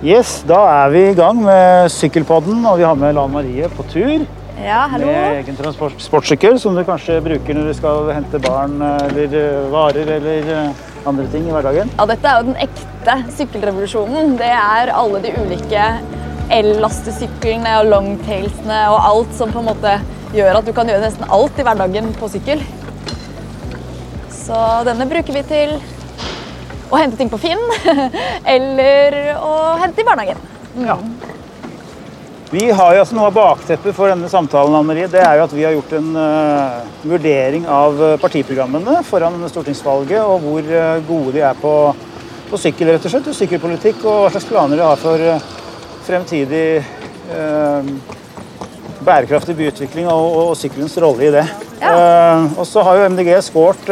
Yes, Da er vi i gang med Sykkelpodden, og vi har med Lan Marie på tur. Ja, hallo. Med egen transportsykkel sportssykkel, som du kanskje bruker når du skal hente barn eller eh, varer eller eh, andre ting i hverdagen. Ja, dette er jo den ekte sykkelrevolusjonen. Det er alle de ulike el-lastesyklene og longtailsene og alt som på en måte gjør at du kan gjøre nesten alt i hverdagen på sykkel. Så denne bruker vi til å hente ting på Finn, eller å hente i barnehagen. Ja. Vi har jo altså Noe av bakteppet for denne samtalen Anne det er jo at vi har gjort en uh, vurdering av eh, partiprogrammene foran stortingsvalget, og hvor uh, gode de er på, på sykkel, rett og slett, og sykkelpolitikk, og hva slags planer de har for uh, fremtidig bærekraftig byutvikling og, og, og sykkelens rolle i det. Ja. og så har jo MDG skåret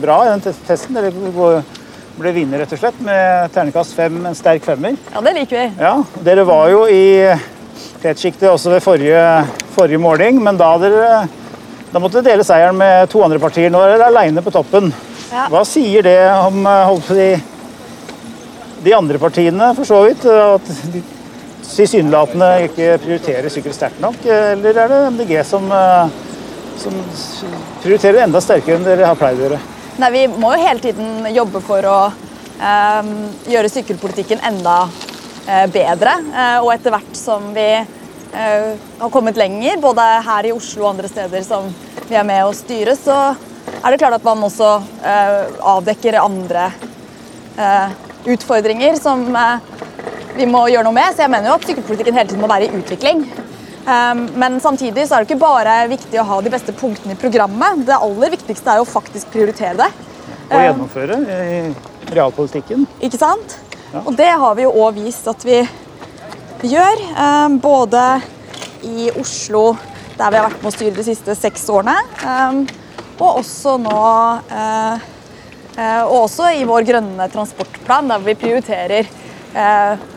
bra i den testen. Går- ble vinner, rett og slett, med terningkast fem, en sterk femmer. Ja, det liker vi. Ja, Dere var jo i tetsjiktet også ved forrige, forrige måling, men da, dere, da måtte dere dele seieren med to andre partier. Nå er dere aleine på toppen. Ja. Hva sier det om eh, si, de andre partiene, for så vidt? At de tilsynelatende ikke prioriterer sykkel sterkt nok? Eller er det MDG som, eh, som prioriterer enda sterkere enn dere har pleid å gjøre? Nei, Vi må jo hele tiden jobbe for å eh, gjøre sykkelpolitikken enda eh, bedre. Eh, og etter hvert som vi eh, har kommet lenger, både her i Oslo og andre steder som vi er med å styre, så er det klart at man også eh, avdekker andre eh, utfordringer som vi må gjøre noe med. Så jeg mener jo at sykkelpolitikken hele tiden må være i utvikling. Um, Men samtidig så er det ikke bare viktig å ha de beste punktene i programmet. Det aller viktigste er jo faktisk prioritere det. Og gjennomføre i realpolitikken? Ikke sant? Og det har vi jo òg vist at vi gjør. um, Både i Oslo, der vi har vært med å styre de siste seks årene, og også nå eh, eh, Og også i vår grønne transportplan, der vi prioriterer eh,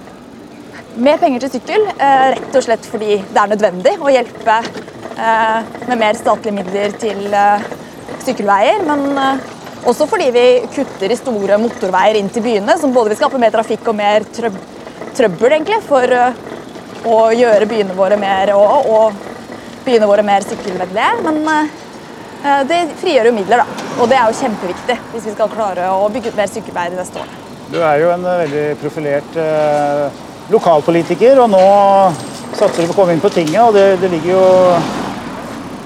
mer penger til sykkel, eh, rett og slett fordi det er nødvendig å hjelpe eh, med mer statlige midler til eh, sykkelveier. Men også fordi vi kutter i store motorveier inn til byene, som både vil skape mer trafikk og mer trøb trøbbel egentlig, for å gjøre byene våre mer, og, og byene våre mer sykkelvennlige. Men det frigjør jo midler, da. Og det er jo kjempeviktig hvis vi skal klare å bygge ut mer sykkelveier de neste årene. Du er jo en veldig profilert eh, lokalpolitiker, og nå satser du på å komme inn på tinget, og det, det ligger jo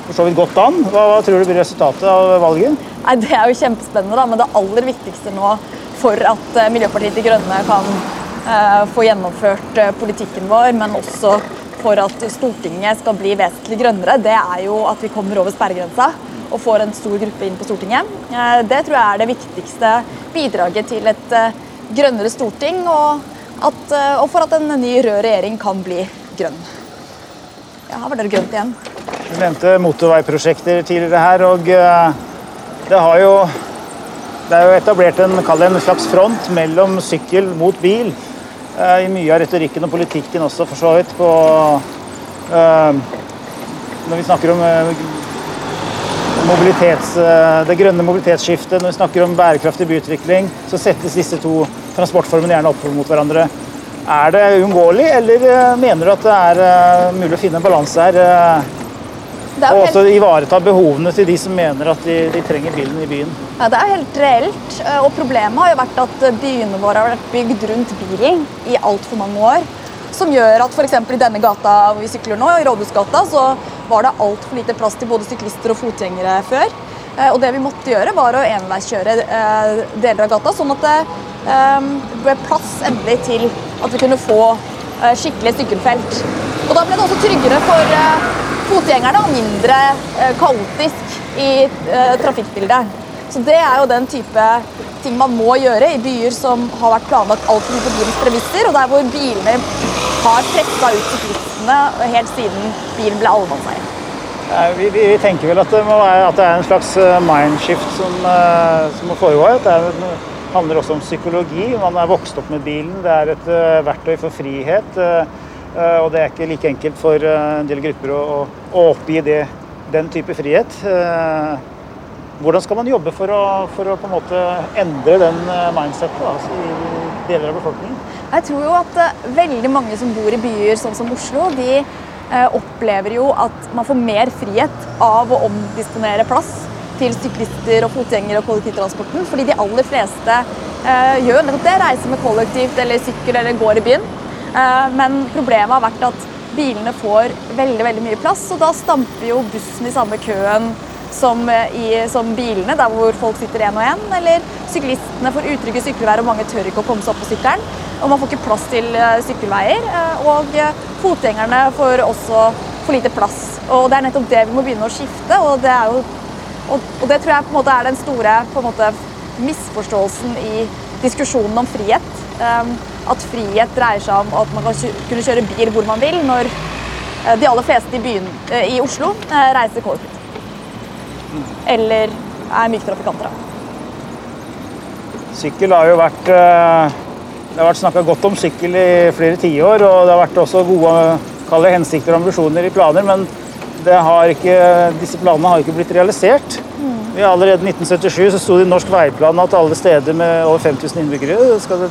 for så vidt godt an. Hva, hva tror du blir resultatet av valget? Nei, Det er jo kjempespennende, da, men det aller viktigste nå for at eh, Miljøpartiet De Grønne kan eh, få gjennomført eh, politikken vår, men også for at Stortinget skal bli vesentlig grønnere, det er jo at vi kommer over sperregrensa og får en stor gruppe inn på Stortinget. Eh, det tror jeg er det viktigste bidraget til et eh, grønnere storting, og, at, eh, og for at en ny rød regjering kan bli grønn. Ja, her var det grønt igjen. Du nevnte motorveiprosjekter tidligere her, og eh, det jo det er jo etablert en, en slags front mellom sykkel mot bil eh, i mye av retorikken og politikken også, for så vidt. På, når vi snakker om det grønne mobilitetsskiftet, når vi snakker om bærekraftig byutvikling, så settes disse to transportformene gjerne opp mot hverandre. Er det uunngåelig, eller eh, mener du at det er eh, mulig å finne en balanse her? eh, og også ivareta behovene til de som mener at de, de trenger bilen i byen. Ja, Det er helt reelt. Og problemet har jo vært at byene våre har vært bygd rundt bilen i altfor mange år. Som gjør at f.eks. i denne gata hvor vi sykler nå, i Rådhusgata, så var det altfor lite plass til både syklister og fotgjengere før. Eh, Og det vi måtte gjøre, var å enveiskjøre eh, deler av gata, sånn at det eh, ble plass endelig til at vi kunne få skikkelig sykkelfelt. Og da ble det også tryggere for fotgjengerne og mindre kaotisk i trafikkbildet. Så det er jo den type ting man må gjøre i byer som har vært planlagt altfor mye på bilens premisser, og der hvor bilene har pressa ut syklistene helt siden bilen ble allemannseie. Vi, vi, tenker vel at det, være, at det er en slags eh, mindshift som, eh, som må foregå. Det er, det handler også om psykologi. Man er vokst opp med bilen. Det er et eh, verktøy for frihet. og det er ikke like enkelt for en del grupper å, å, oppgi det, den type frihet. Hvordan skal man jobbe for å, for å på en måte endre den mindsetet altså, i deler av befolkningen? Jeg tror jo at veldig mange som bor i byer sånn som Oslo, de opplever jo at man får mer frihet av å omdisponere plass til syklister og fotgjengere og kollektivtransporten. Fordi de aller fleste uh, gjør nettopp det. Reiser med kollektivt eller sykkel eller går i byen. men problemet har vært at bilene får veldig veldig mye plass, og da stamper jo bussen i samme køen som, i, som bilene, der hvor folk sitter én og én. Eller syklistene får utrygge sykkelveier, og mange tør ikke å komme seg opp på sykkelen. Og man får ikke plass til sykkelveier. Og fotgjengerne får også for lite plass. Og det er nettopp det vi må begynne å skifte. Og det, jo, og, og det tror jeg på en måte er den store måte, misforståelsen i diskusjonen om frihet. Um, at frihet dreier seg om at man kan kunne kjøre bil hvor man vil, når de aller fleste i, byen, i Oslo reiser kollektivt. Eller er myke trafikanter. Sykkel har jo vært Det har vært snakka godt om sykkel i flere tiår, og det har vært også gode hensikter og ambisjoner i planer, men ikke, disse planene har ikke blitt realisert. Mm. Allerede i 1977 så sto det i Norsk veiplan at alle steder med over 5000 innbyggere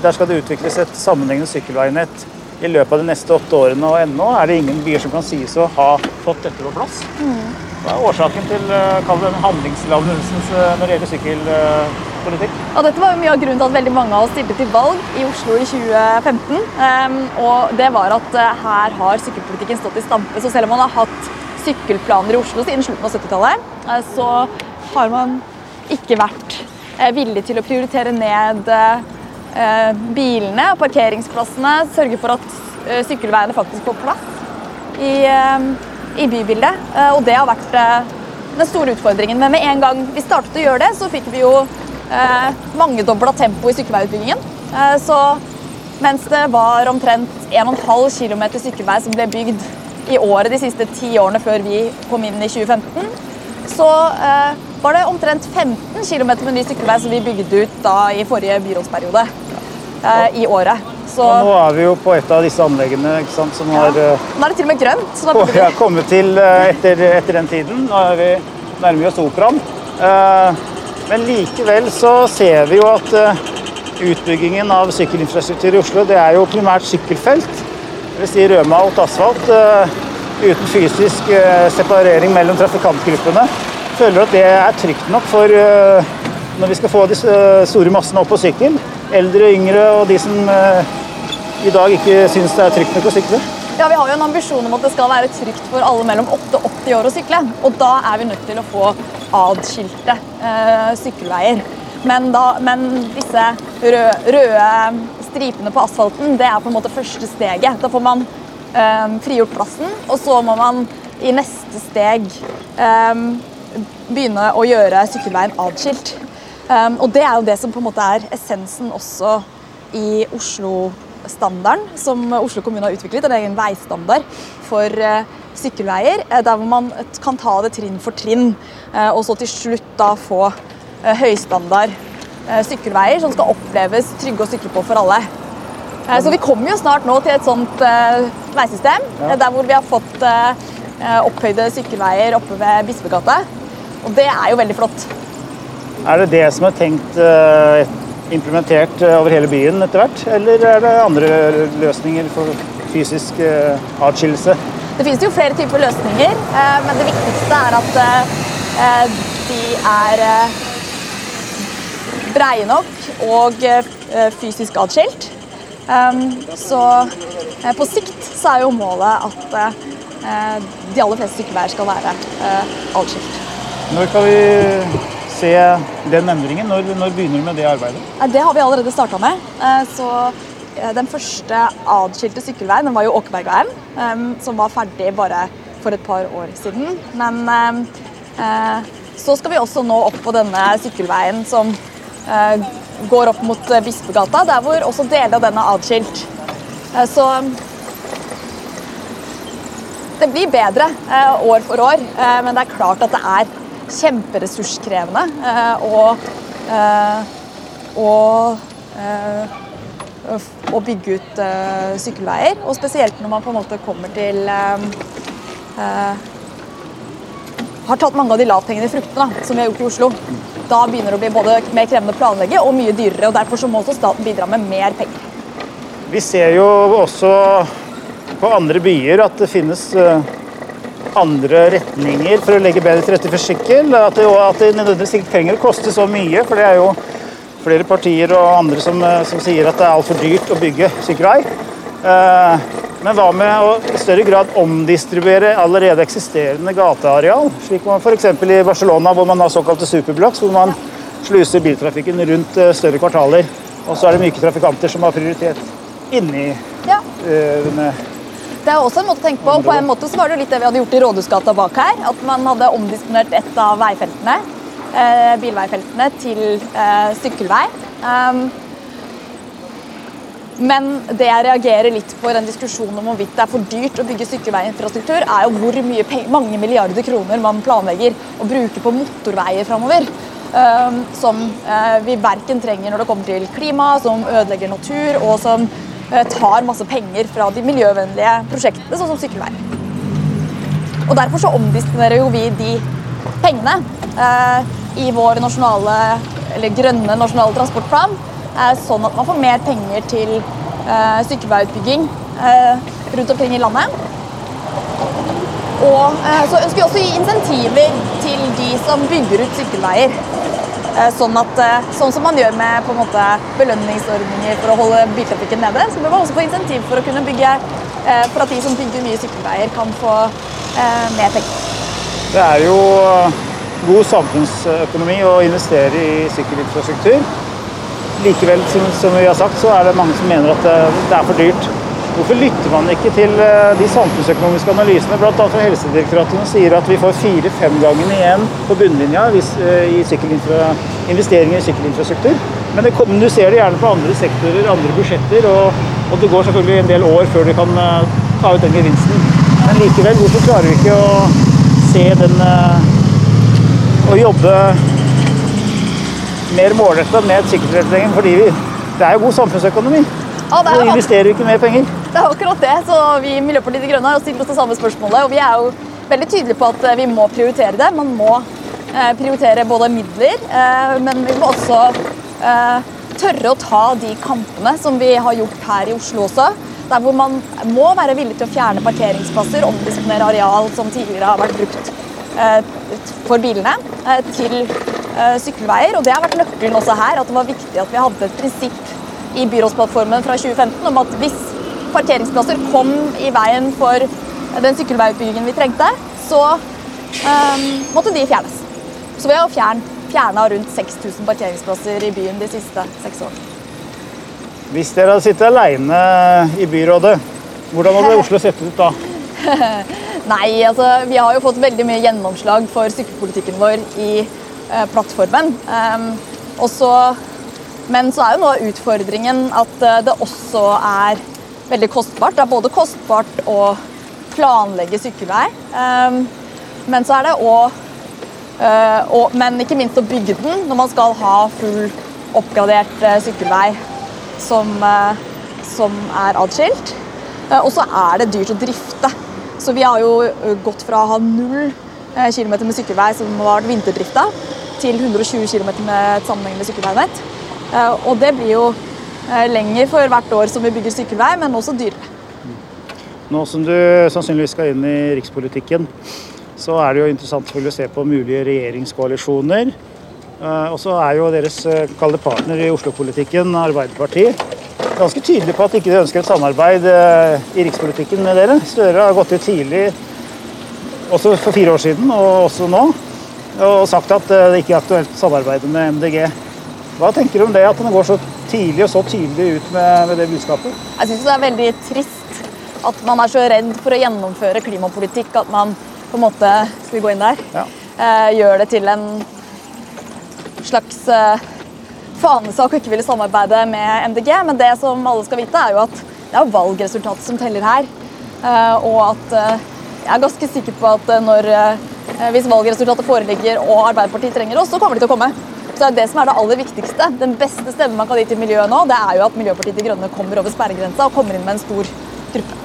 der skal det utvikles et sammenhengende sykkelveinett i løpet av de neste åtte årene. Og ennå er det ingen byer som kan sies å ha fått dette på plass. Mm. Hva er årsaken til uh, handlingslammelsen når det gjelder sykkelpolitikk? Ja, dette var jo mye av grunnen til at veldig mange av oss stilte til valg i Oslo i 2015. Um, og det var at uh, her har sykkelpolitikken stått i stampe. Så selv om man har hatt sykkelplaner i Oslo siden slutten av 70-tallet, uh, så har man ikke vært villig til å prioritere ned bilene og parkeringsplassene. Sørge for at sykkelveiene faktisk får plass i i bybildet. Eh, og det har vært eh, den store utfordringen. Men med en gang vi startet å gjøre det, så fikk vi jo eh, mangedobla tempo i sykkelveiutbyggingen. Så mens det var omtrent 1,5 km sykkelvei som ble bygd i året de siste ti årene før vi kom inn i 2015, så var det omtrent 15 km med ny sykkelvei som vi bygde ut da i forrige byrådsperiode i året. Så... Og nå er vi jo på et av disse anleggene sant, som har ja. Nå er det til og med grønt. På, ja, kommet til eh, etter, etter, den tiden. Nå er vi nærmer oss operaen. Eh, men likevel så ser vi jo at eh, utbyggingen av sykkelinfrastruktur i Oslo det er jo primært sykkelfelt. Dvs. Si rødmalt asfalt uten fysisk separering mellom trafikantgruppene. Føler at det er trygt nok for når vi skal få de store massene opp på sykkel. Eldre, yngre og de som i dag ikke syns det er trygt nok å sykle? Ja, Vi har jo en ambisjon om at det skal være trygt for alle mellom 8 og 80 år å sykle. Og da er vi nødt til å få adskilte eh, sykkelveier. Men, da, men disse røde, røde, stripene på asfalten det er på en måte første steget. Da får man eh, frigjort plassen, og så må man i neste steg eh, begynne å gjøre sykkelveien adskilt. Um, og det er jo det som på en måte er essensen også i Oslo standarden som Oslo kommune har utviklet, en egen veistandard for eh, sykkelveier. Eh, der hvor man kan ta det trinn for trinn, eh, og så til slutt da få høystandard sykkelveier som skal oppleves trygge å sykle på for alle. Så vi kommer jo snart nå til et sånt veisystem, der hvor vi har fått opphøyde sykkelveier oppe ved Bispegata. Og det er jo veldig flott. Er det det som er tenkt implementert eh, over hele byen etter hvert, eller er det andre løsninger for fysisk eh, atskillelse? Det finnes jo flere typer løsninger, eh, men det viktigste er at de er breie nok og fysisk atskilt. Så på sikt så er jo målet at de aller fleste sykkelveier skal være atskilt. Når kan vi se den endringen? Når, når begynner du med det arbeidet? Det har vi allerede starta med. Eh, så eh, den første adskilte sykkelveien den var jo Åkebergveien, eh, som var ferdig bare for et par år siden. Men så skal vi også nå opp på denne sykkelveien som går opp mot Bispegata, der hvor også deler av den er adskilt. Så det blir bedre år for år, men det er klart at det er kjemperessurskrevende. Og, og, å bygge ut sykkelveier. Og spesielt når man på en måte kommer til har tatt mange av de lavthengende fruktene som vi har gjort i Oslo. Da begynner det å bli både mer krevende å planlegge og mye dyrere. og Derfor så må også staten bidra med mer penger. Vi ser jo også på andre byer at det finnes eh, andre retninger for å legge bedre til rette for sykkel. At det, at det nødvendigvis ikke trenger å koste så mye, for det er jo flere partier og andre som, eh, som sier at det er altfor dyrt å bygge sykkelvei. Eh, men hva med å i større grad omdistribuere allerede eksisterende gateareal? Slik man f.eks. i Barcelona, hvor man har såkalte superblocks, hvor man sluser biltrafikken rundt større kvartaler. Og så er det myke trafikanter som har prioritet inni ja. Det er også en måte å tenke på. På en måte så var det litt det vi hadde gjort i Rådhusgata bak her. At man hadde omdisponert et av veifeltene, eh, bilveifeltene til eh, sykkelvei. Um, men det jeg reagerer litt på i den diskusjonen om hvorvidt det er for dyrt å bygge sykkelveiinfrastruktur, er jo hvor mange milliarder kroner man planlegger å bruke på motorveier framover. Um, som uh, vi verken trenger når det kommer til klima, som ødelegger natur, og som tar masse penger fra de miljøvennlige prosjektene, sånn som sykkelvei. Og Derfor så omdisponerer jo vi de pengene eh, i vår nasjonale, eller grønne nasjonale transportplan sånn at man får mer penger til eh, sykkelveiutbygging uh, rundt omkring i landet. Og uh, så ønsker vi også å gi insentiver til de som bygger ut sykkelveier. Sånn, at, sånn, som man gjør med på en måte, belønningsordninger for å holde biltrafikken nede, så bør man også få insentiv for å kunne bygge for at de som bygger mye sykkelveier, kan få mer penger. Det er jo god samfunnsøkonomi å investere i sykkelinfrastruktur. Likevel, som, som, vi har sagt, så er det mange som mener at det er for dyrt. Hvorfor lytter man ikke til eh, de samfunnsøkonomiske analysene, bl.a. fra Helsedirektoratet, som sier at vi får fire-fem ganger igjen på bunnlinja hvis, i investeringer i sykkelinfrastruktur? Men det, du ser det gjerne på andre sektorer, andre budsjetter, og, og, det går selvfølgelig en del år før du kan eh, ta ut den gevinsten. Men likevel, hvorfor klarer vi ikke å se den Å jobbe mer målretta med sykkeltilrettelegging, fordi vi, det er jo god samfunnsøkonomi. Ah, vi investerer ikke mer penger. Det er akkurat det. så Vi i Miljøpartiet De Grønne har stilt oss det samme spørsmålet. og Vi er jo veldig tydelige på at eh, vi må prioritere det. Man må eh, prioritere både midler, eh, men vi må også tørre å ta de kampene som vi har gjort her i Oslo også. Der hvor man må være villig til å fjerne parkeringsplasser, omdisponere areal som tidligere har vært brukt for bilene, til sykkelveier. Og det har vært nøkkelen også her, at det var viktig at vi hadde et prinsipp i byrådsplattformen fra 2015 om at hvis parkeringsplasser kom i veien for den sykkelveiutbyggingen vi trengte, så um, måtte de fjernes. Så vi har fjerna rundt 6000 parkeringsplasser i byen de siste seks årene. Hvis dere hadde sittet alene i byrådet, hvordan hadde Oslo sett ut da? Nei, altså vi har jo fått veldig mye gjennomslag for sykkelpolitikken vår i Eh, plattformen. Også, men så er jo nå utfordringen at eh, det også er veldig kostbart. Det er både kostbart å planlegge sykkelvei, men så er det òg eh, Men ikke minst å bygge den når man skal ha full oppgradert sykkelvei som, som er atskilt. Og så er det dyrt å drifte. Så vi har jo gått fra å ha null kilometer med sykkelvei som var vinterdrifta, til 120 km med et sammenhengende sykkelveinett. Eh, og det blir jo eh, lenger for hvert år som vi bygger sykkelvei, men også dyrere. Nå som du sannsynligvis skal inn i rikspolitikken, så er det jo interessant å se på mulige regjeringskoalisjoner. Eh, og så er jo deres kalde partner i Oslo-politikken, Arbeiderpartiet, ganske tydelig på at de ikke ønsker et samarbeid i rikspolitikken med dere. Støre har gått ut tidlig, også for fire år siden og også nå, og sagt at eh, det ikke er aktuelt å samarbeide med MDG. Hva tenker du om det, at han går så tidlig og så tydelig ut med, med det budskapet? Jeg syns det er veldig trist at man er så redd for å gjennomføre klimapolitikk at man på en måte Skal vi gå inn der? Ja. Eh, gjør det til en slags eh, fanesak å ikke ville samarbeide med MDG. Men det som alle skal vite, er jo at det er valgresultatet som teller her. Eh, og at eh, jeg er ganske sikker på at eh, når Eh, hvis valgresultatet foreligger og Arbeiderpartiet trenger oss, så kommer de til å komme. Så det er det som er det aller viktigste. Den beste stemmen man kan gi til miljøet nå, det er jo at Miljøpartiet De Grønne kommer over sperregrensa og kommer inn med en stor gruppe.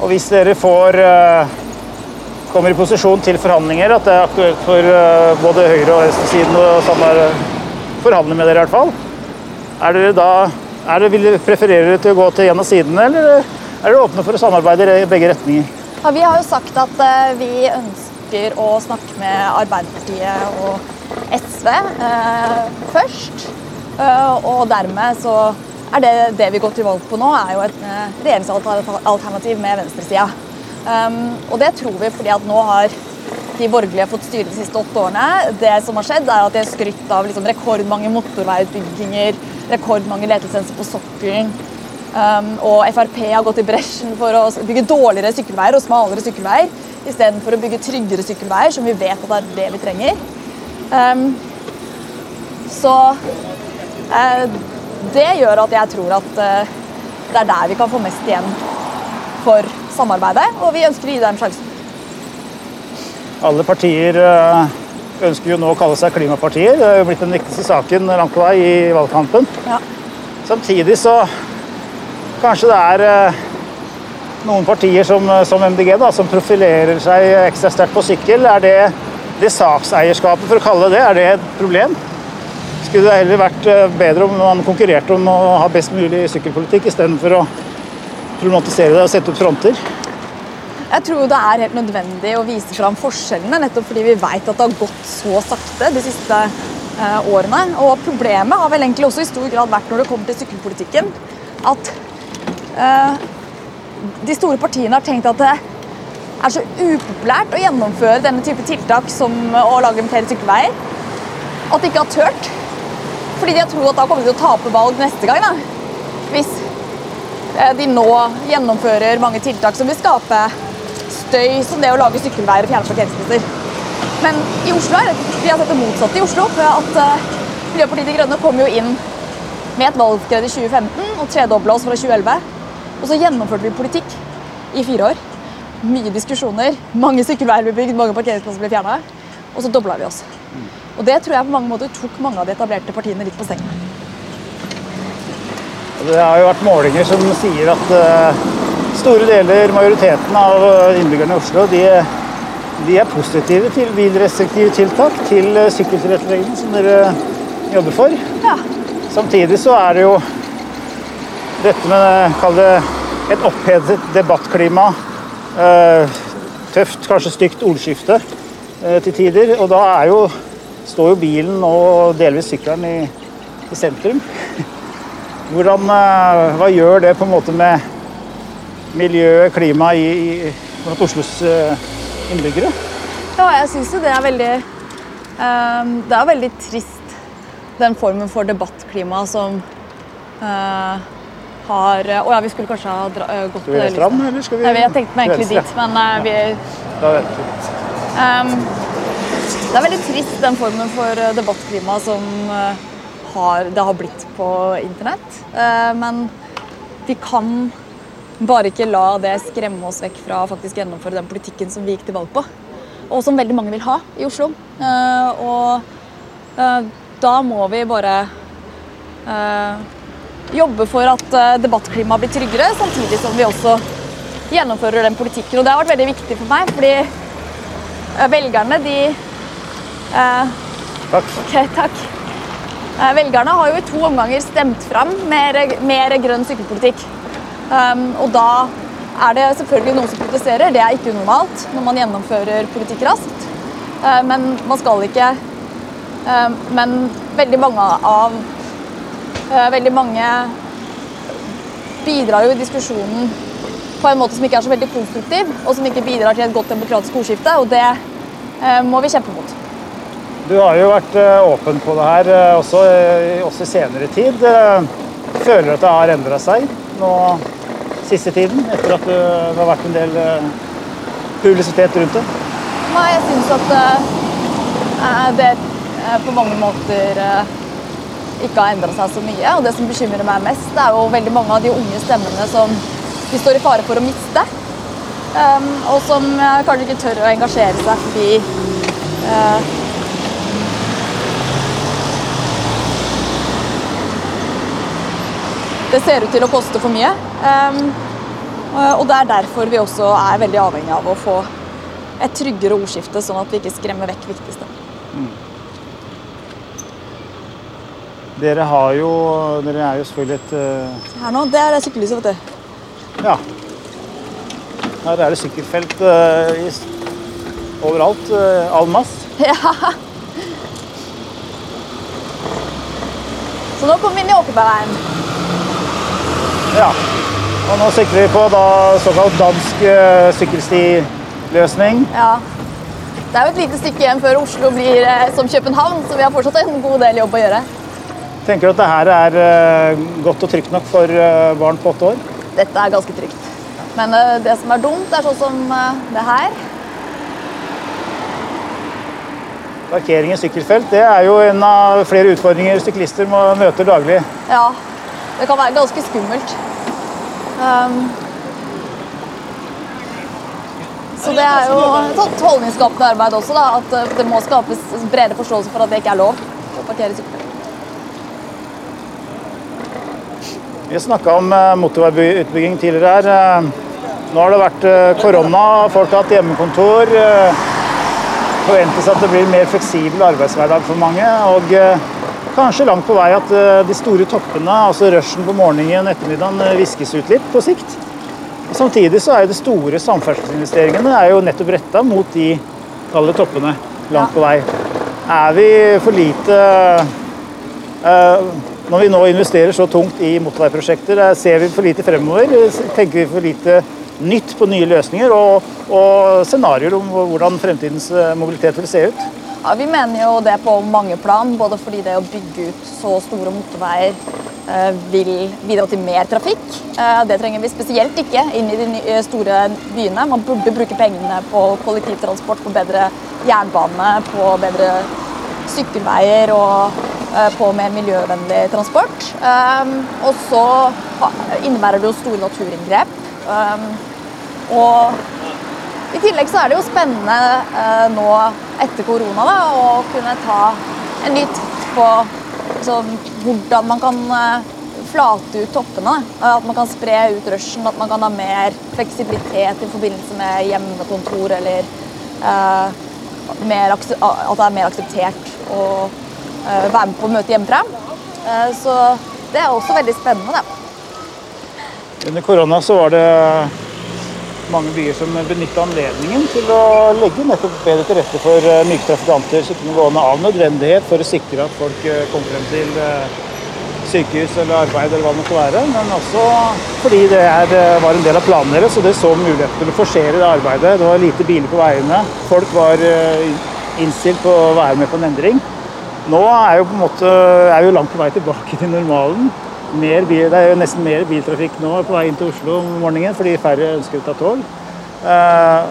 Og hvis dere får uh, kommer i posisjon til forhandlinger, at det er aktuelt for uh, både høyre- og venstresiden å forhandle med dere i hvert fall, er dere da Er det, vil dere preferere til å gå til en av sidene, eller er dere åpne for å samarbeide i begge retninger? Ja, vi har jo sagt at uh, vi ønsker å snakke med Arbeiderpartiet og SV uh, først. Uh, og dermed så er det det vi går til valg på nå, er jo et regjeringsalternativ med venstresida. Um, og det tror vi fordi at nå har de borgerlige fått styre de siste åtte årene. Det som har skjedd, er at de har skrytt av liksom rekordmange motorveiutbygginger, rekordmange letelisenser på sokkelen. Um, og Frp har gått i bresjen for å bygge dårligere sykkelveier og smalere sykkelveier istedenfor å bygge tryggere sykkelveier, som vi vet at det er det vi trenger. Så uh, det gjør at jeg tror at uh, det er der vi kan få mest igjen for samarbeidet, og vi ønsker å gi dem sjansen. Alle partier uh, ønsker jo nå å kalle seg klimapartier. Det er jo blitt den viktigste saken langt på vei i valgkampen. Ja. Samtidig så Kanskje det er eh, noen partier som, eh, som MDG da, som profilerer seg ekstra sterkt på sykkel. Er det, det sakseierskapet, for å kalle det det, er det et problem? Skulle det heller vært eh, bedre om man konkurrerte om å ha best mulig sykkelpolitikk, istedenfor å problematisere det og sette opp fronter? Jeg tror det er helt nødvendig å vise fram forskjellene, nettopp fordi vi vet at det har gått så sakte de siste eh, årene. Og problemet har vel egentlig også i stor grad vært når det kommer til sykkelpolitikken, at Eh, de store partiene har tenkt at det er så upopulært å gjennomføre denne type tiltak som å lage flere sykkelveier, at de ikke har turt. Fordi de har trodd at da kommer de til å tape valg neste gang. Da. Hvis eh, de nå gjennomfører mange tiltak som vil skape støy, som det å lage sykkelveier og fjerne parkeringsplasser. Men i Oslo er vi har sett det motsatte i Oslo. for at uh, Miljøpartiet De Grønne kom jo inn med et valgskred i 2015 og tredobla oss fra 2011. Og så gjennomførte vi politikk i fire år. Mye diskusjoner, mange sykkelveier ble bygd, mange parkeringsplasser ble fjerna. Og så dobla vi oss. Og det tror jeg på mange måter tok mange av de etablerte partiene litt på sengen. Det har jo vært målinger som sier at uh, store deler, majoriteten av innbyggerne i Oslo, de, de er positive til bilrestriktive tiltak, til sykkeltilretteleggingen som dere jobber for. Ja. Samtidig så er det jo dette med kall det et opphetet debattklima. Eh, tøft, kanskje stygt ordskifte eh, til tider. Og da jo, står jo bilen og delvis sykkelen i, i sentrum. Hvordan, eh, hva gjør det på en måte med miljøet, klimaet, i, i, blant Oslos innbyggere? Ja, jeg syns jo det er veldig um, Det er veldig trist, den formen for debattklima som uh, har Å ja, vi skulle kanskje ha dra, uh, gått Skal vi fram, eller skal vi Nei, Jeg tenkte meg egentlig dit, men uh, vi Da venter vi litt. Um, det er veldig trist, den formen for eh, debattklima som har, det har blitt på internett. men vi kan bare ikke la det skremme oss vekk fra å faktisk gjennomføre den politikken som vi gikk til valg på. Og som veldig mange vil ha i Oslo. og da må vi bare jobbe for at eh, debattklimaet blir tryggere, samtidig som vi også gjennomfører den politikken. Og det har vært veldig viktig for meg, fordi eh, velgerne, de eh, Takk. Okay, takk. Eh, velgerne har jo i to omganger stemt fram mer, mer grønn sykkelpolitikk. Um, og da er det selvfølgelig noen som protesterer. Det er ikke unormalt når man gjennomfører politikk raskt. Uh, men man skal ikke uh, Men veldig mange av veldig mange bidrar jo i diskusjonen på en måte som ikke er så veldig konstruktiv, og som ikke bidrar til et godt demokratisk ordskifte. Og det eh, må vi kjempe mot. Du har jo vært eh, åpen på det her også, også i senere tid. Føler du at det har endra seg nå siste tiden, etter at det har vært en del publisitet rundt det? Nei, jeg syns at det på mange måter ikke har endra seg så mye. Og det som bekymrer meg mest, er jo veldig mange av de unge stemmene som vi står i fare for å miste. Um, og som uh, kanskje ikke tør å engasjere seg fordi uh, Det ser ut til å koste for mye. Um, og det er derfor vi også er veldig avhengig av å få et tryggere ordskifte, sånn at vi ikke skremmer vekk viktigste. Mm. Dere har jo Dere er jo selvfølgelig et uh, Her nå, det er det sykkellyset, vet du. Ja. Her er det sykkelfelt uh, i, overalt. Uh, mass. Ja. Så nå kommer vi inn i Åkerbergveien. Ja. Og nå sykler vi på da såkalt dansk uh, sykkelstiløsning. Ja. Det er jo et lite stykke igjen før Oslo blir som København, så vi har fortsatt en god del jobb å gjøre. Tenker du at det her er uh, godt og trygt nok for barn på åtte år? Dette er ganske trygt. Men det som er dumt, er sånn som det her. Parkering i sykkelfelt det er jo en av flere utfordringer syklister må møte daglig. Ja, det kan være ganske skummelt. Um, så det er jo et holdningsskapende arbeid også, da, at det må skapes bredere forståelse for at det ikke er lov å parkere i sykkelfelt. Vi har snakka om eh, motorveiutbygging tidligere her. Eh, nå har det vært eh, korona, folk har hatt hjemmekontor forventes at det blir mer fleksibel arbeidshverdag for mange. Og kanskje langt på vei at de store toppene, altså rushen på morgenen og ettermiddagen, viskes ut litt på sikt. Samtidig så er jo de store samferdselsinvesteringene er jo nettopp retta mot de kalde toppene langt på vei. Er vi for lite Når vi nå investerer så tungt i motorveiprosjekter, ser vi for lite fremover? Tenker vi for lite nytt på nye løsninger og, og scenarioer om hvordan fremtidens eh, mobilitet vil se ut? Ja, Vi mener jo det på mange plan, både fordi det å bygge ut så store motorveier eh, vil bidra til mer trafikk. Eh, det trenger vi spesielt ikke inn i de store byene. Man burde bruke pengene på kollektivtransport, på bedre jernbane, på bedre sykkelveier og på mer miljøvennlig transport. Og så innebærer det jo store naturinngrep. Og i tillegg så er det jo spennende eh, nå etter korona da, å kunne ta en ny titt på liksom, hvordan man kan eh, flate ut toppene. At man kan spre ut rushen, at man kan ha mer fleksibilitet i forbindelse med hjemmekontor eller eh, mer, at det er mer akseptert eh, være med på møte hjemmefra. Eh, så det er også veldig spennende. Under korona så var det mange byer som benytta anledningen til å legge nettopp bedre til rette for eh, myke trafikanter syklende gående av nødvendighet for å sikre at folk kom frem til eh, sykehus eller arbeid eller hva det måtte være. Men også fordi det er, var en del av planen deres, og det så mulighet til å forsere det arbeidet. Det var lite biler på veiene. Folk var innstilt på å være med på en endring. Nå er jo på en måte, er jo langt på vei tilbake til normalen bil, det er jo nesten mer biltrafikk nå på vei inn til Oslo om morgenen fordi færre ønsker å ta tog. Uh,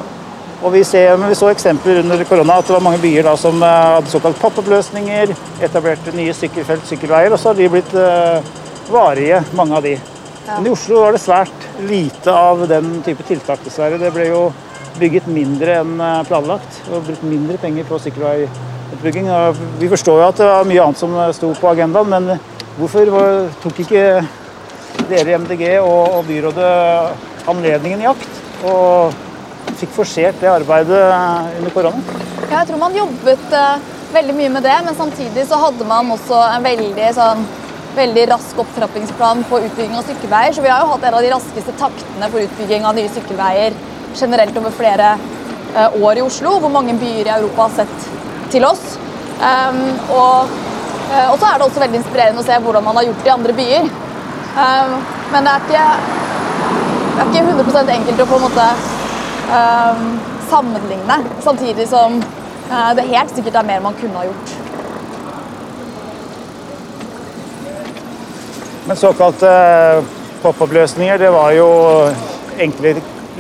og vi, ser, vi, så eksempler under korona at det var mange byer da, som uh, hadde såkalt pop-up-løsninger, etablerte nye sykkelfelt, sykkelveier, og så har de blitt uh, varige, mange av de. Ja. Men i Oslo var det svært lite av den type tiltak, dessverre. Det ble jo bygget mindre enn planlagt og brukt mindre penger på sykkelveiutbygging. Vi forstår jo at det var mye annet som sto på agendaen, men Hvorfor tok ikke dere i MDG og, byrådet anledningen i akt og fikk forsert det arbeidet under korona? Ja, jeg tror man jobbet uh, veldig mye med det, men samtidig så hadde man også en veldig, sånn, veldig rask opptrappingsplan på utbygging av sykkelveier. Så vi har jo hatt en av de raskeste taktene for utbygging av nye sykkelveier generelt over flere uh, år i Oslo, hvor mange byer i Europa har sett til oss. Um, og Eh, og så er det også veldig inspirerende å se hvordan man har gjort det i andre byer. Um, men det er ikke, det er ikke 100 enkelt å på en måte um, sammenligne, samtidig som det helt sikkert er mer man kunne ha gjort. Men såkalte pop-up-løsninger, det var jo enkle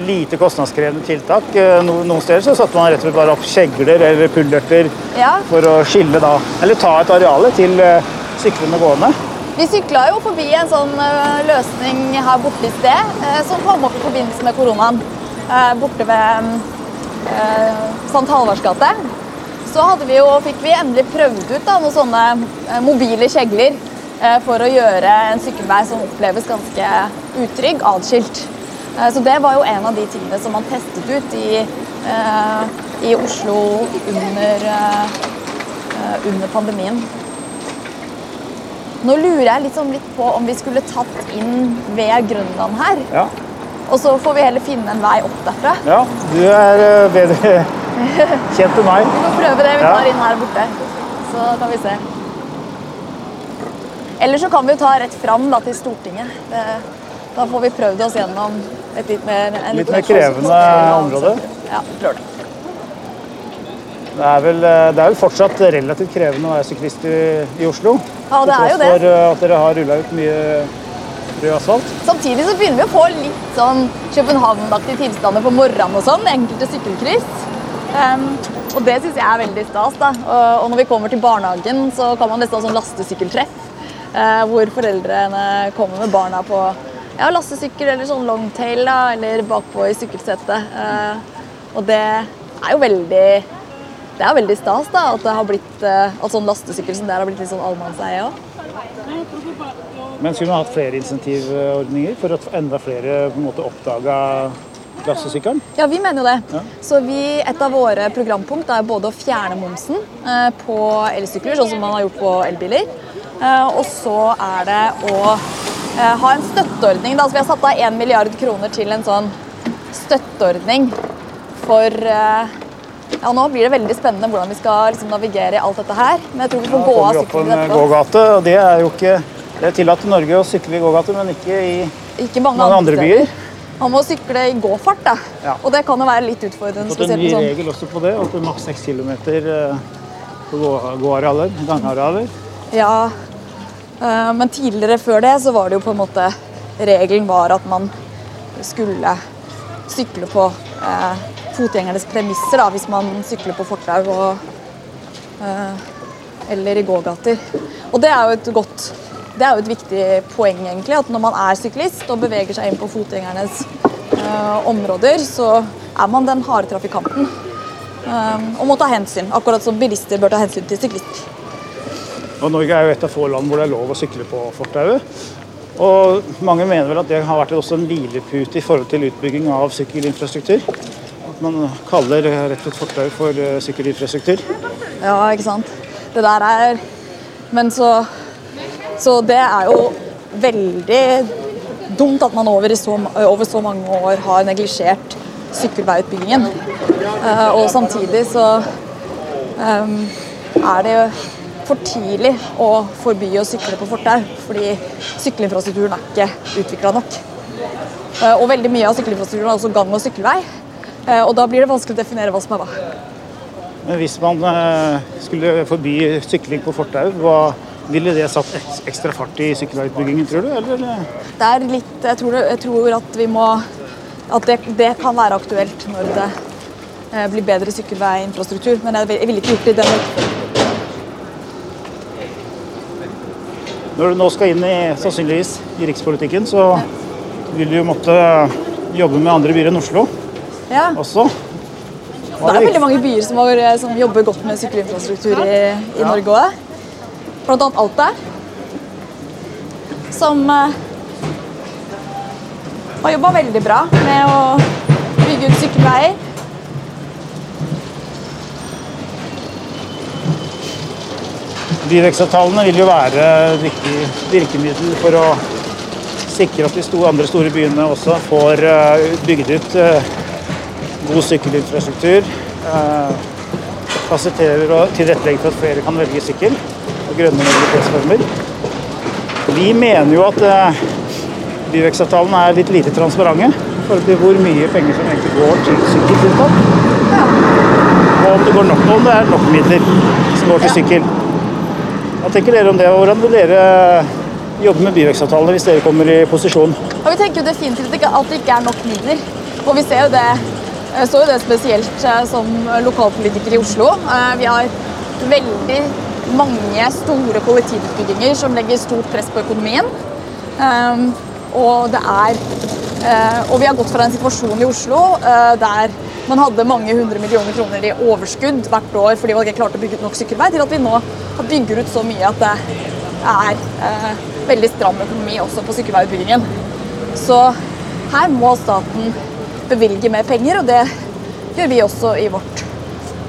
lite kostnadskrevende tiltak. No, noen steder så satte man rett og slett bare opp kjegler eller pullerter ja. for å skille da, eller ta et areale til eh, syklende gående. Vi sykla jo forbi en sånn eh, løsning her borte i sted, som kom opp i forbindelse med koronaen. Borte ved St. Halvards gate. Så vi jo, fikk vi endelig prøvd ut da, noen sånne mobile kjegler for å gjøre en sykkelvei som oppleves ganske utrygg, atskilt. Eh, så det var jo en av de tingene som man testet ut i, eh, i Oslo under, eh, under pandemien. Nå lurer jeg litt, sånn litt på om vi skulle tatt inn ved Grønland her. Ja. Og så får vi heller finne en vei opp derfra. ja. Du er bedre kjent enn meg. Vi får prøve det. Vi Ja. tar inn her borte. Så kan vi se. Eller så kan vi ta rett fram da, til Stortinget. Det, da får vi prøvd oss gjennom et litt mer, en Litt litt mer krevende område. Ja, klart. det. Er, vel, eh, det er vel fortsatt relativt krevende å være syklist i, i Oslo. Ja, det er jo det. for eh, at dere har rulla ut mye rød asfalt. Samtidig så begynner vi å få litt sånn København-aktige tilstander på morgenen og sånn. Enkelte sykkelkryss. Um, og det syns jeg er veldig stas. da. Og, og når vi kommer til barnehagen, så kan man nesten ha sånn lastesykkeltreff. Uh, hvor foreldrene kommer med barna på ja, lastesykkel eller sånn longtail, da, eller bakpå i sykkelsetet. Uh, og det er jo veldig det er veldig stas da, at det har blitt, eh, at sånn lastesykkel som det her har blitt litt sånn allemannseie òg. Men skulle man hatt flere insentivordninger for at enda flere på en måte oppdaga klassesykkelen? Ja, vi mener jo det. Ja. Så vi, Et av våre programpunkt er både å fjerne momsen eh, på elsykler, sånn som man har gjort på elbiler. Og så er det å ha en støtteordning. Da. Så vi har satt av 1 milliard kroner til en sånn støtteordning for eh, Ja, nå blir det veldig spennende hvordan vi skal liksom, navigere i alt dette her. Men jeg tror vi får ja, gå av sykkelen en etterpå. gågate, og det er jo ikke det er tillatt i Norge å sykle i gågate, men ikke i Ikke mange, mange andre byer. Man må sykle i gåfart, da. Ja. Og det kan jo være litt utfordrende. Fått en ny sånn regel også på det, det er maks 6 km på gå- gåarealer, gangarealer. Ja, eh, men tidligere før det så var det jo på en måte Regelen var at man skulle sykle på eh, fotgjengernes premisser da, hvis man sykler på fortau og eh, eller i gågater. Og det er jo et godt det er jo et viktig poeng, egentlig, at når man er syklist og beveger seg inn på fotgjengernes eh, områder, så er man den harde trafikanten. eh, og må ta hensyn, akkurat som bilister bør ta hensyn til syklister. Og Norge er jo et av få land hvor det er lov å sykle på fortauet. Og mange mener vel at det har vært også en hvilepute i forhold til utbygging av sykkelinfrastruktur. At man kaller rett og slett fortau for eh, sykkelinfrastruktur. Ja, ikke sant. Det der er Men så Så det er jo veldig dumt at man over, så, over så mange år har neglisjert sykkelveiutbyggingen. Eh, og samtidig så um, er det jo for tidlig å forby å sykle på fortau, fordi sykkelinfrastrukturen er ikke utvikla nok. Eh, og veldig mye av sykkelinfrastrukturen er også gang- og sykkelvei. Eh, og da blir det vanskelig å definere hva som er hva. Men hvis man eh, skulle forby sykling på fortau, hva ville det satt ekstra fart i sykkelveiutbyggingen, tror du? Eller? Det er litt, jeg tror, det, jeg tror at vi må At det, det kan være aktuelt når det blir bedre sykkelveiinfrastruktur. Men jeg, vil- ville ikke gjort det i den Når du nå skal inn i, sannsynligvis i rikspolitikken, så vil du jo måtte jobbe med andre byer enn Oslo Ja. også. Det er veldig mange byer som, har, som jobber godt med sykkelinfrastruktur i, i Ja. Norge òg. Blant annet Alta. Som eh, har jobba veldig bra med å bygge ut sykkelveier. Byvekstavtalene vil jo være et viktig virkemiddel for å sikre at de store, andre store byene også får eh, bygd ut eh, god sykkelinfrastruktur. eh, Fasiliterer og tilrettelegger for at flere kan velge sykkel og grønne mobilitetsformer. Vi mener jo at byvekstavtalene er litt lite transparente i forhold til hvor mye penger som egentlig går til sykkeltiltak. Og om det, går nok, om det er nok midler som går til sykkel. Hva tenker dere om det, og hvordan vil dere jobbe med byvekstavtalene hvis dere kommer i posisjon? Vi tenker jo definitivt at det ikke er nok midler. Og vi ser jo det, eh, så jo det spesielt eh, som lokalpolitiker i Oslo. Eh, Vi har veldig mange store kollektivutbygginger som legger stort press på økonomien. Og det er eh, Og vi har gått fra en situasjon i Oslo eh, der man hadde mange hundre millioner kroner i overskudd hvert år fordi man ikke klarte å bygge ut nok sykkelvei, til at vi nå bygger ut så mye at det er eh, veldig stram økonomi også på sykkelveiutbyggingen. Så her må staten bevilge mer penger, og det gjør vi også i vårt,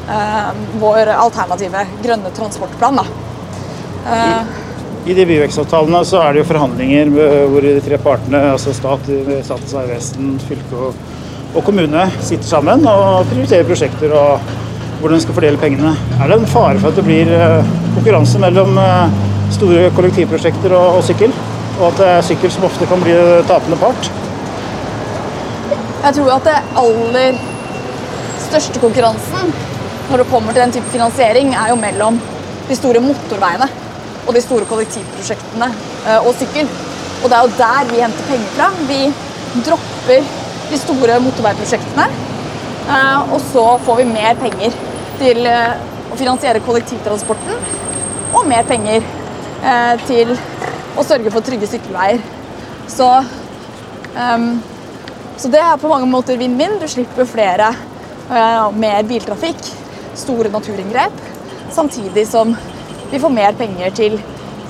eh, vår alternative grønne transportplan. Eh, I de byvekstavtalene så er det jo forhandlinger hvor de tre partene, altså stat, Statens vegvesen, fylke og, og, kommune, sitter sammen og prioriterer prosjekter og hvordan de skal fordele pengene. Er det en fare for at det blir eh, konkurranse mellom eh, store kollektivprosjekter og, og sykkel? Og at det er sykkel som ofte kan bli tapende part? Jeg tror at det aller største konkurransen når det kommer til den type finansiering, er jo mellom de store motorveiene og de store kollektivprosjektene eh, og sykkel. Og det er jo der vi henter penger fra. Vi dropper de store motorveiprosjektene, eh, og så får vi mer penger til eh, å finansiere kollektivtransporten og mer penger til å sørge for trygge sykkelveier. Så, um, så det er på mange måter vinn-vinn. Du slipper flere og mer biltrafikk, store naturinngrep, samtidig som vi får mer penger til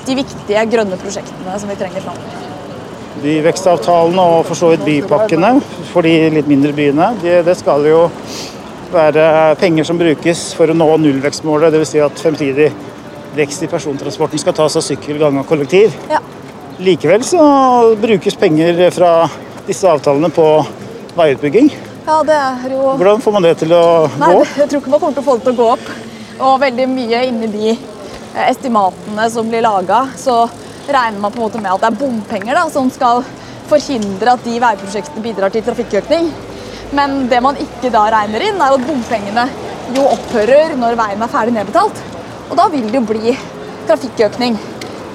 de viktige grønne prosjektene som vi trenger framover. De vekstavtalene og for så vidt bypakkene for de litt mindre byene, det, det skal jo være penger som brukes for å nå nullvekstmålet. Dvs. Si at fremtidig vekst i persontransporten skal tas av sykkel, gange og kollektiv. Ja. Likevel så brukes penger fra disse avtalene på veiutbygging. Ja, det er jo... Hvordan får man det til å Nei, gå? Jeg tror ikke man kommer til å få det til å gå opp. Og veldig mye inni de Eh, estimatene som blir laga, så regner man på en måte med at det er bompenger da, som skal forhindre at de veiprosjektene bidrar til trafikkøkning. Men det man ikke da regner inn, er at bompengene jo opphører når veien er ferdig nedbetalt. Og da vil det jo bli trafikkøkning.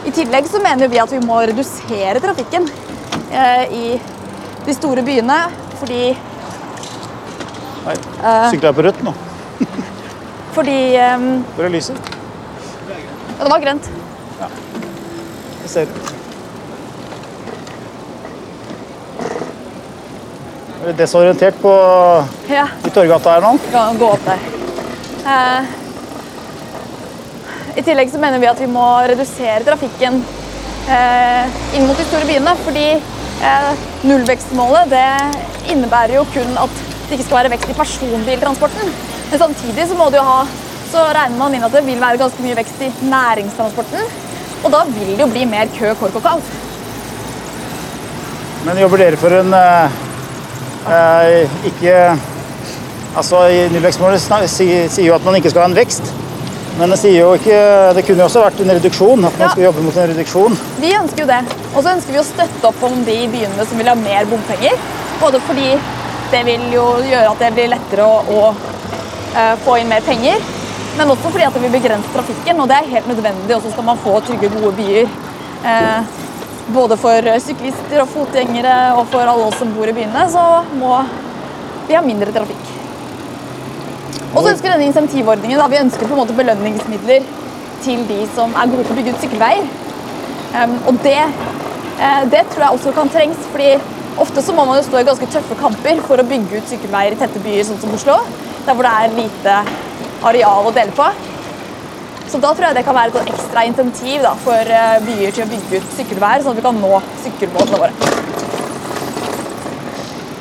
I tillegg så mener vi at vi må redusere trafikken eh, i de store byene, fordi Nei, sykler jeg på rødt nå? fordi eh, er? Ja, det var grønt. Ja. Ser Er du desorientert på ja. i Torgata her nå? Kan gå opp der. Eh, I tillegg så mener vi at vi må redusere trafikken eh, inn mot de store byene. Fordi eh, nullvekstmålet det innebærer jo kun at det ikke skal være vekst i personbiltransporten. Men samtidig så må det jo ha så regner man inn at det vil være ganske mye vekst i næringstransporten. Og da vil det jo bli mer kø, kork og kaos. Men jobber dere for en eh, eh ikke Altså, i Nullvekstmålet sier jo at man ikke skal ha en vekst. Men det, sier jo ikke, det kunne jo også vært en reduksjon. at man ja. skal jobbe mot en reduksjon. Vi ønsker jo det. Og så ønsker vi å støtte opp om de byene som vil ha mer bompenger. Både fordi det vil jo gjøre at det blir lettere å, å uh, få inn mer penger. Men også fordi at det vil begrense trafikken, og det er helt nødvendig. også skal man få trygge, gode byer. Eh, både for syklister og fotgjengere og for alle oss som bor i byene, så må vi ha mindre trafikk. Og så ønsker denne insentivordningen da, vi ønsker på en måte belønningsmidler til de som er gode til å bygge ut sykkelveier. Um, og det, eh, det, tror jeg også kan trengs, fordi ofte så må man jo stå i ganske tøffe kamper for å bygge ut sykkelveier i tette byer sånn som Oslo, der hvor det er lite areal å dele på. Så da tror jeg det kan være et ekstra intensiv da, for eh, byer til å bygge ut sykkelveier, sånn at vi kan nå sykkelmålene våre.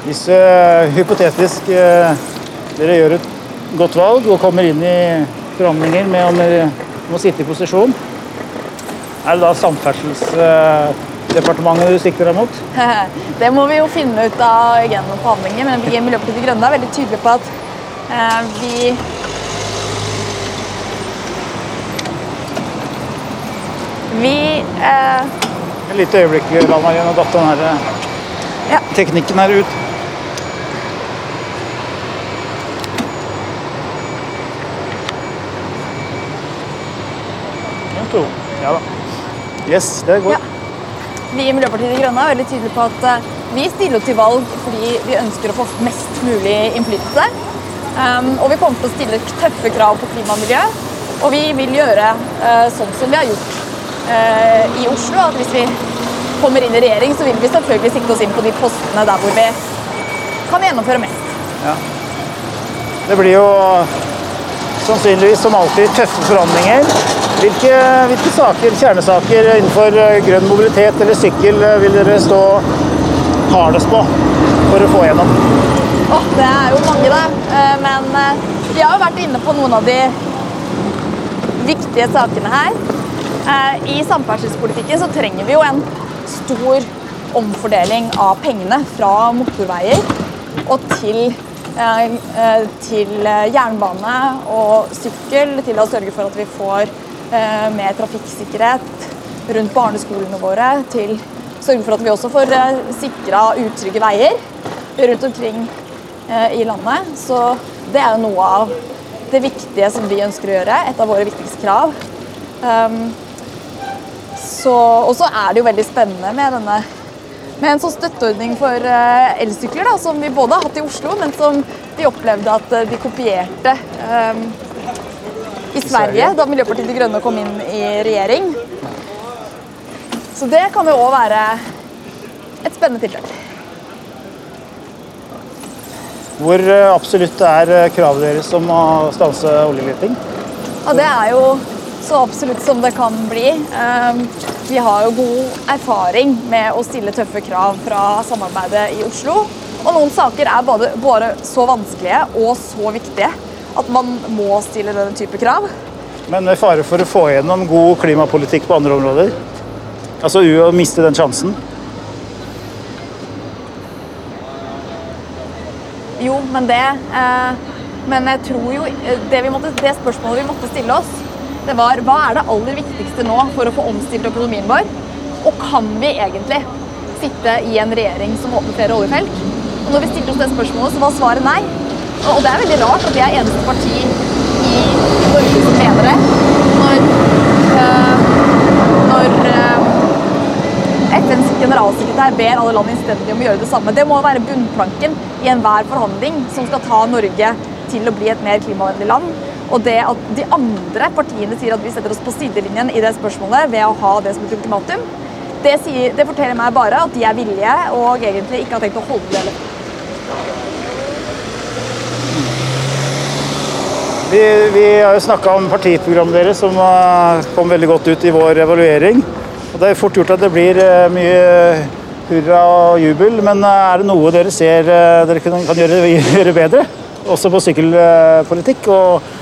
Hvis uh, hypotetisk uh, dere gjør et godt valg og kommer inn i forhandlinger med om dere må sitte i posisjon, er det da Samferdselsdepartementet uh, du sikter deg mot? det må vi jo finne ut av gjennom forhandlinger, men vi i Miljøpartiet De Grønne er veldig tydelige på at vi Vi eh... Et lite øyeblikk, la meg gjennom datt den her eh, ja. teknikken her ut. Ja da. Yes, det går. Ja. Vi i Miljøpartiet De Grønne er veldig tydelige på at uh, vi stiller til valg fordi vi ønsker å få mest mulig innflytelse. Um, og vi kommer til å stille tøffe krav på klima og miljø. Og vi vil gjøre uh, sånn som vi har gjort i Oslo. At hvis vi kommer inn i regjering, så vil vi selvfølgelig sikte oss inn på de postene der hvor vi kan gjennomføre mest. Ja. Det blir jo sannsynligvis som alltid tøffe forhandlinger. Hvilke, hvilke saker, kjernesaker innenfor eh, grønn mobilitet eller sykkel eh, vil dere stå hardest på for å få gjennom? Oh, det er jo mange, det. Men vi har jo vært inne på noen av de viktige sakene her. I samferdselspolitikken så trenger vi jo en stor omfordeling av pengene fra motorveier og til, til jernbane og sykkel, til å sørge for at vi får mer trafikksikkerhet rundt barneskolene våre, til å sørge for at vi også får sikra utrygge veier rundt omkring i landet. Så det er jo noe av det viktige som vi ønsker å gjøre. Et av våre viktigste krav. Og så er det jo veldig spennende med denne med en sånn støtteordning for uh, elsykler, da, som vi både har hatt i Oslo, men som vi opplevde at uh, de kopierte um, i Sverige da Miljøpartiet De Grønne kom inn i regjering. Så det kan jo òg være et spennende tiltak. Hvor eh, absolutt er eh, kravet deres om å stanse oljeleting? Ja, det er jo så absolutt som det kan bli. Ehm, vi har jo god erfaring med å stille tøffe krav fra samarbeidet i Oslo. Og noen saker er både, både så vanskelige og så viktige at man må stille denne type krav. Men med fare for å få gjennom god klimapolitikk på andre områder? Altså å miste den sjansen? Jo, men det eh, Men jeg tror jo eh, det, måtte, det, spørsmålet vi måtte stille oss, det var hva er det aller viktigste nå for å få omstilt økonomien vår? Og kan vi egentlig sitte i en regjering som åpner flere oljefelt? Og når vi stilte oss det spørsmålet, så var svaret nei. Og det er veldig rart at vi er eneste parti i Norge som mener det. Når, øh, når øh, FNs generalsekretær ber alle land innstendig om å gjøre det samme. Det må være bunnplanken i enhver forhandling som skal ta Norge til å bli et mer klimavennlig land. Og det at de andre partiene sier at vi setter oss på sidelinjen i det spørsmålet ved å ha det som et ultimatum, det, sier, det forteller meg bare at de er villige og egentlig ikke har tenkt å holde det. Vi, vi, har jo snakka om partiprogrammet deres, som kom veldig godt ut i vår evaluering. Og Det er fort gjort at det blir eh, mye hurra og jubel, men eh, er det noe dere ser eh, dere kan, gjøre, gjøre, bedre? Også på sykkelpolitikk og,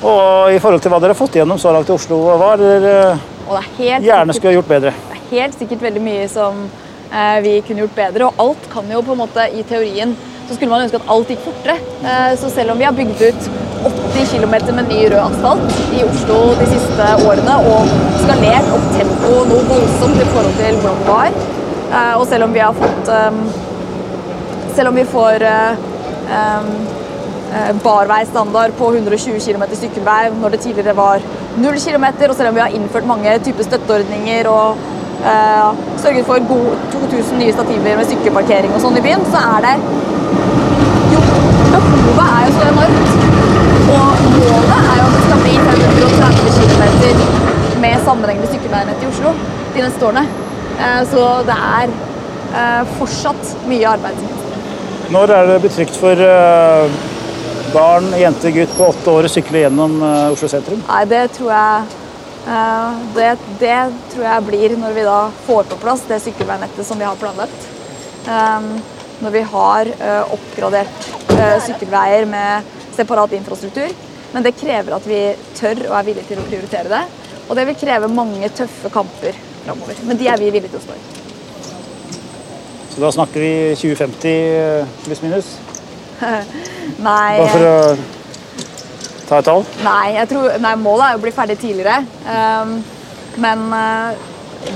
og, i forhold til hva dere har fått igjennom så langt i Oslo. Hva er dere gjerne skulle gjort bedre? Det er helt sikkert veldig mye som eh, vi kunne gjort bedre, og alt kan jo på en måte i teorien så skulle man ønske at alt gikk fortere. Eh, så selv om vi har bygd ut 80 km med ny rød asfalt i Oslo de siste årene og skalert opp tempoet noe voldsomt i forhold til hvordan det var. Eh, og selv om vi har fått um, Selv om vi får um, barveistandard på 120 km sykkelvei når det tidligere var 0 km, og selv om vi har innført mange typer støtteordninger og uh, sørget for god 2000 nye stativer med sykkelparkering og sånn i byen, så er det jo behovet er jo så enormt. Og målet er jo at det skal bli 530 km med sammenhengende sykkelveinett i Oslo de neste årene. Eh, så det er eh, fortsatt mye arbeid. Når er det blitt trygt for eh, barn, jente, gutt på åtte år sykle gjennom Oslo sentrum? Nei, det tror jeg det, det, tror jeg blir når vi da får på plass det sykkelveinettet som vi har planlagt. Når vi har oppgradert sykkelveier med separat infrastruktur. Men det krever at vi tør og er villige til å prioritere det. Og det vil kreve mange tøffe kamper framover. Men de er vi villige til å stå i. Så da snakker vi 2050 pluss minus? nei Bare for å ta et tall? Nei, tror, nei, målet er å bli ferdig tidligere. Um, men uh,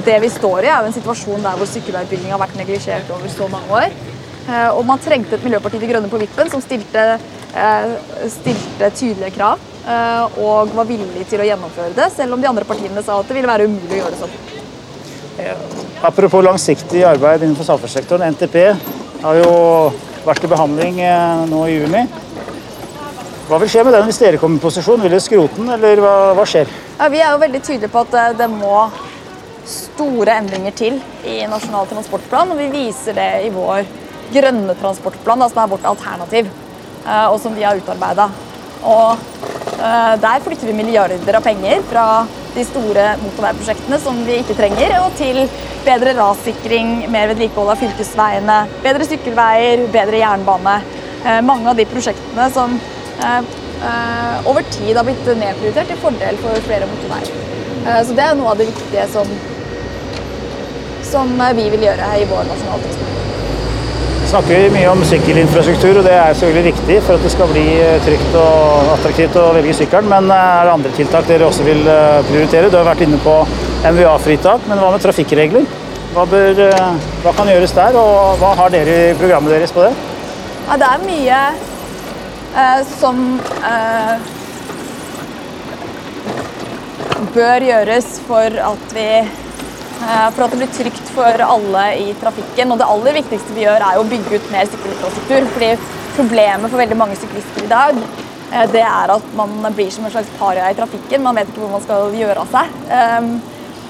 det vi står i, er jo en situasjon der hvor sykkelveiutbygging har vært neglisjert over så mange år. Uh, og man trengte et Miljøparti De Grønne på vippen som stilte Eh, stilte tydelige krav eh, og var villig til å gjennomføre det, selv om de andre partiene sa at det ville være umulig å gjøre det sånn. Apropos langsiktig arbeid innenfor samferdselssektoren. NTP har jo vært til behandling eh, nå i juni. Hva vil skje med den hvis dere kommer i posisjon? Vil dere skrote den, eller hva, hva skjer? Ja, vi er jo veldig tydelige på at det må store endringer til i Nasjonal transportplan. Og vi viser det i vår grønne transportplan, da, som er vårt alternativ. Eh, og som vi har utarbeida. Eh, der flytter vi milliarder av penger fra de store motorveiprosjektene som vi ikke trenger, og til bedre rassikring, mer vedlikehold av fylkesveiene, bedre sykkelveier, bedre jernbane. Eh, mange av de prosjektene som over tid har blitt nedprioritert til fordel for flere motorveier. Eh, Så det er noe av det viktige som, som vi vil gjøre i vår nasjonale. Snakker mye om sykkelinfrastruktur, og det er selvfølgelig viktig for at det skal bli trygt og attraktivt å velge sykkelen. Men er det andre tiltak dere også vil eh, prioritere? Du har vært inne på MVA-fritak, men hva med trafikkregler? Hva, bør, eh, hva kan gjøres der, og hva har dere i programmet deres på det? Ja, det er mye eh, som eh, bør gjøres for at vi eh, for at det blir trygt for alle i trafikken. Og det aller viktigste vi gjør, er å bygge ut mer sykkelinfrastruktur. Fordi problemet for veldig mange syklister i dag, eh, det er at man blir som en slags paria i trafikken. Man vet ikke hvor man skal gjøre av seg. Um,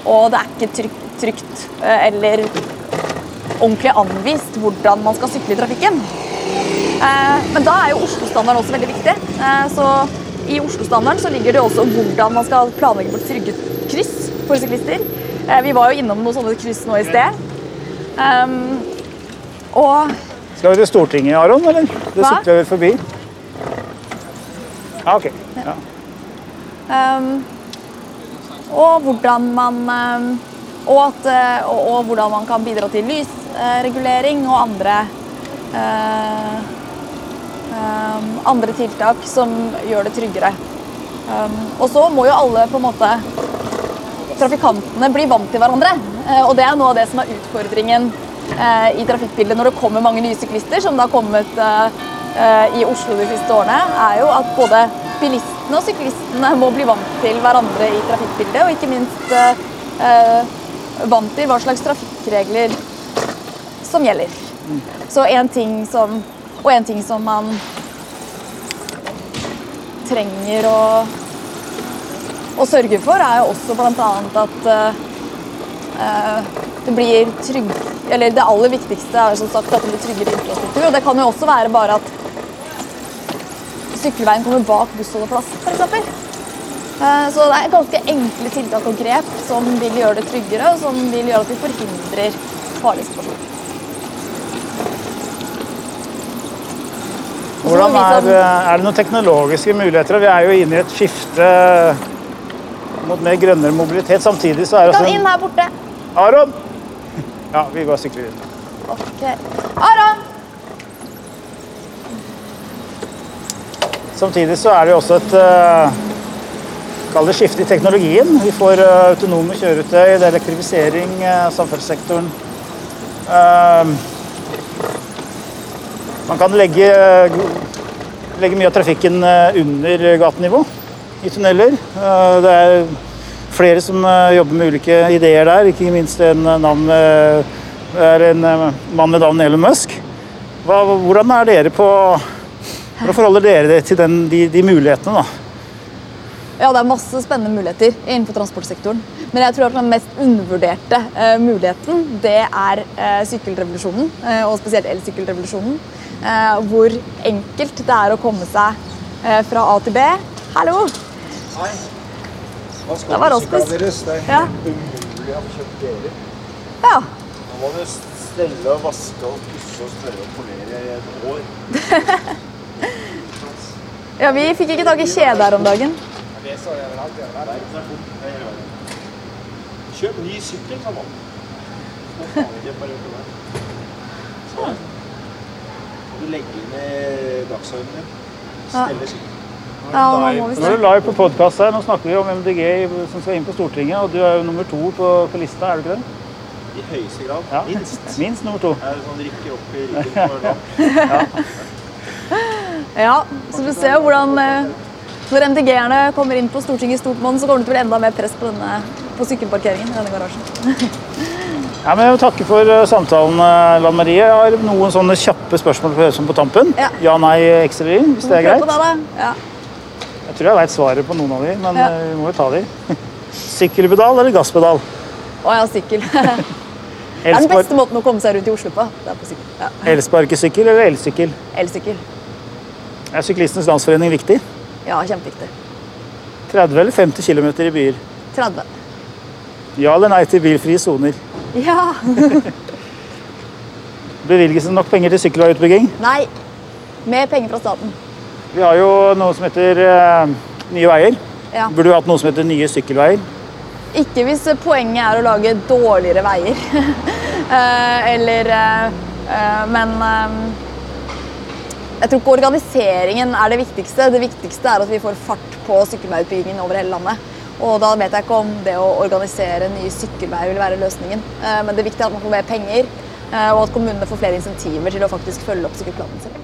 og det er ikke trygt, eh, eller ordentlig anvist hvordan man skal sykle i trafikken. Eh, Men da er jo Oslo-standarden også veldig viktig. Eh, Så I Oslo-standarden ligger det også hvordan man skal planlegge for trygge kryss for syklister. Eh, Vi var jo innom noen sånne kryss nå i sted. Um, og Skal vi til Stortinget, Aron, eller? Det Hva? vi forbi. Ja, ok. Ja. Um, og hvordan man um, og, at, uh, og, og hvordan man kan bidra til lysregulering og andre uh, um, andre tiltak som gjør det tryggere. Um, og så må jo alle på en måte trafikantene blir vant til hverandre. Uh, og det er noe av det som er utfordringen uh, i trafikkbildet når det kommer mange nye syklister, som det har kommet uh, i Oslo de siste årene, er jo at både bilistene og syklistene må bli vant til hverandre i trafikkbildet, og ikke minst vant til hva slags trafikkregler som gjelder. Så en ting som Og en ting som man trenger å, å sørge for, er jo også bl.a. at eh, eh, det blir trygg Eller det aller viktigste er som sagt at det blir tryggere infrastruktur. Og det kan jo også være bare at sykkelveien kommer bak bussholdeplassen, f.eks. Eh, Så det er ganske enkle tiltak og grep som vil gjøre det tryggere, og som vil gjøre at vi forhindrer farlige situasjoner. Hvordan er, er det noen teknologiske muligheter? Vi er jo inne i et skifte mot mer grønnere mobilitet. Samtidig så er Kan skal inn her borte. Aron! Ja, vi bare sykler inn. Ok. Aron! Samtidig så er det jo også et eh, Kall det skifte i teknologien. Vi får eh, autonome kjøretøy, det er elektrifisering av samferdselssektoren. Eh, man kan legge, legge mye av trafikken eh, under gatenivå i tunneler. Eh, det er flere som eh, jobber med ulike ideer der, ikke minst en eh, navn en mann med navn Elon Musk. Er dere på hvordan forholder dere dere til den, de, de mulighetene? da? Ja, det er masse spennende muligheter innenfor transportsektoren. Men jeg tror at den mest undervurderte eh, muligheten, det er eh, sykkelrevolusjonen. Eh, og spesielt elsykkelrevolusjonen. Hvor enkelt det er å komme seg fra A til B. Hallo! Hei. Hva skal Det var deres? Det er Ja. umulig å få kjøpt dere. Ja. Nå må du stelle og vaske og pusse og spørre og polere i et år. ja, vi fikk ikke tak i kjede her om dagen. Det sa jeg vel alt. Jeg vet det er fort. Det gjør jeg. Kjøp ny sykkel, sa man. Nå faen ikke et par uker der. Så må du legger inn i dagsordenen din. Stelle sykkel. Ja, nå må vi Nå er du live på podkast her. Nå snakker vi om MDG som skal inn på Stortinget. Og du er jo nummer to på, på lista, er du ikke det? I høyeste grad. Ja. Minst. Minst nummer to. Sånn rykker opp i ryggen for land. Ja, så du ser jo hvordan eh, når MDG-erne kommer inn på Stortinget i stort monn, så kommer det til å bli enda mer press på, denne, på sykkelparkeringen i denne garasjen. Ja, men jeg vil takke for eh, samtalen, eh, Lan Marie. Jeg har noen sånne kjappe spørsmål på, som på tampen. Ja. Ja, nei, ekstra hvis det er Prøv på greit. det, da. Ja. Jeg tror jeg veit svaret på noen av de, men Ja. eh, vi må jo ta de. Sykkelpedal eller gasspedal? Å ja, sykkel. Det er den beste måten å komme seg rundt i Oslo på. Det er på sykkel. Ja. Elsparkesykkel eller elsykkel? Elsykkel. Er Syklistenes Landsforening viktig? Ja, kjempeviktig. 30 eller 50 km i byer? 30. Ja eller nei til bilfrie soner? Ja. Bevilges det nok penger til sykkelveiutbygging? Nei. Mer penger fra staten. Vi har jo noe som heter eh, Nye Veier. Ja. Burde vi hatt noe som heter Nye sykkelveier. Ikke hvis poenget er å lage dårligere veier. Eh, eller eh, eh, Men eh, jeg tror ikke organiseringen er det viktigste. Det viktigste er at vi får fart på sykkelveiutbyggingen over hele landet. Og da vet jeg ikke om det å organisere nye sykkelveier vil være løsningen. Eh, Men det er viktig at man får mer penger, og at kommunene får flere insentiver til å faktisk følge opp sykkelplanen sin.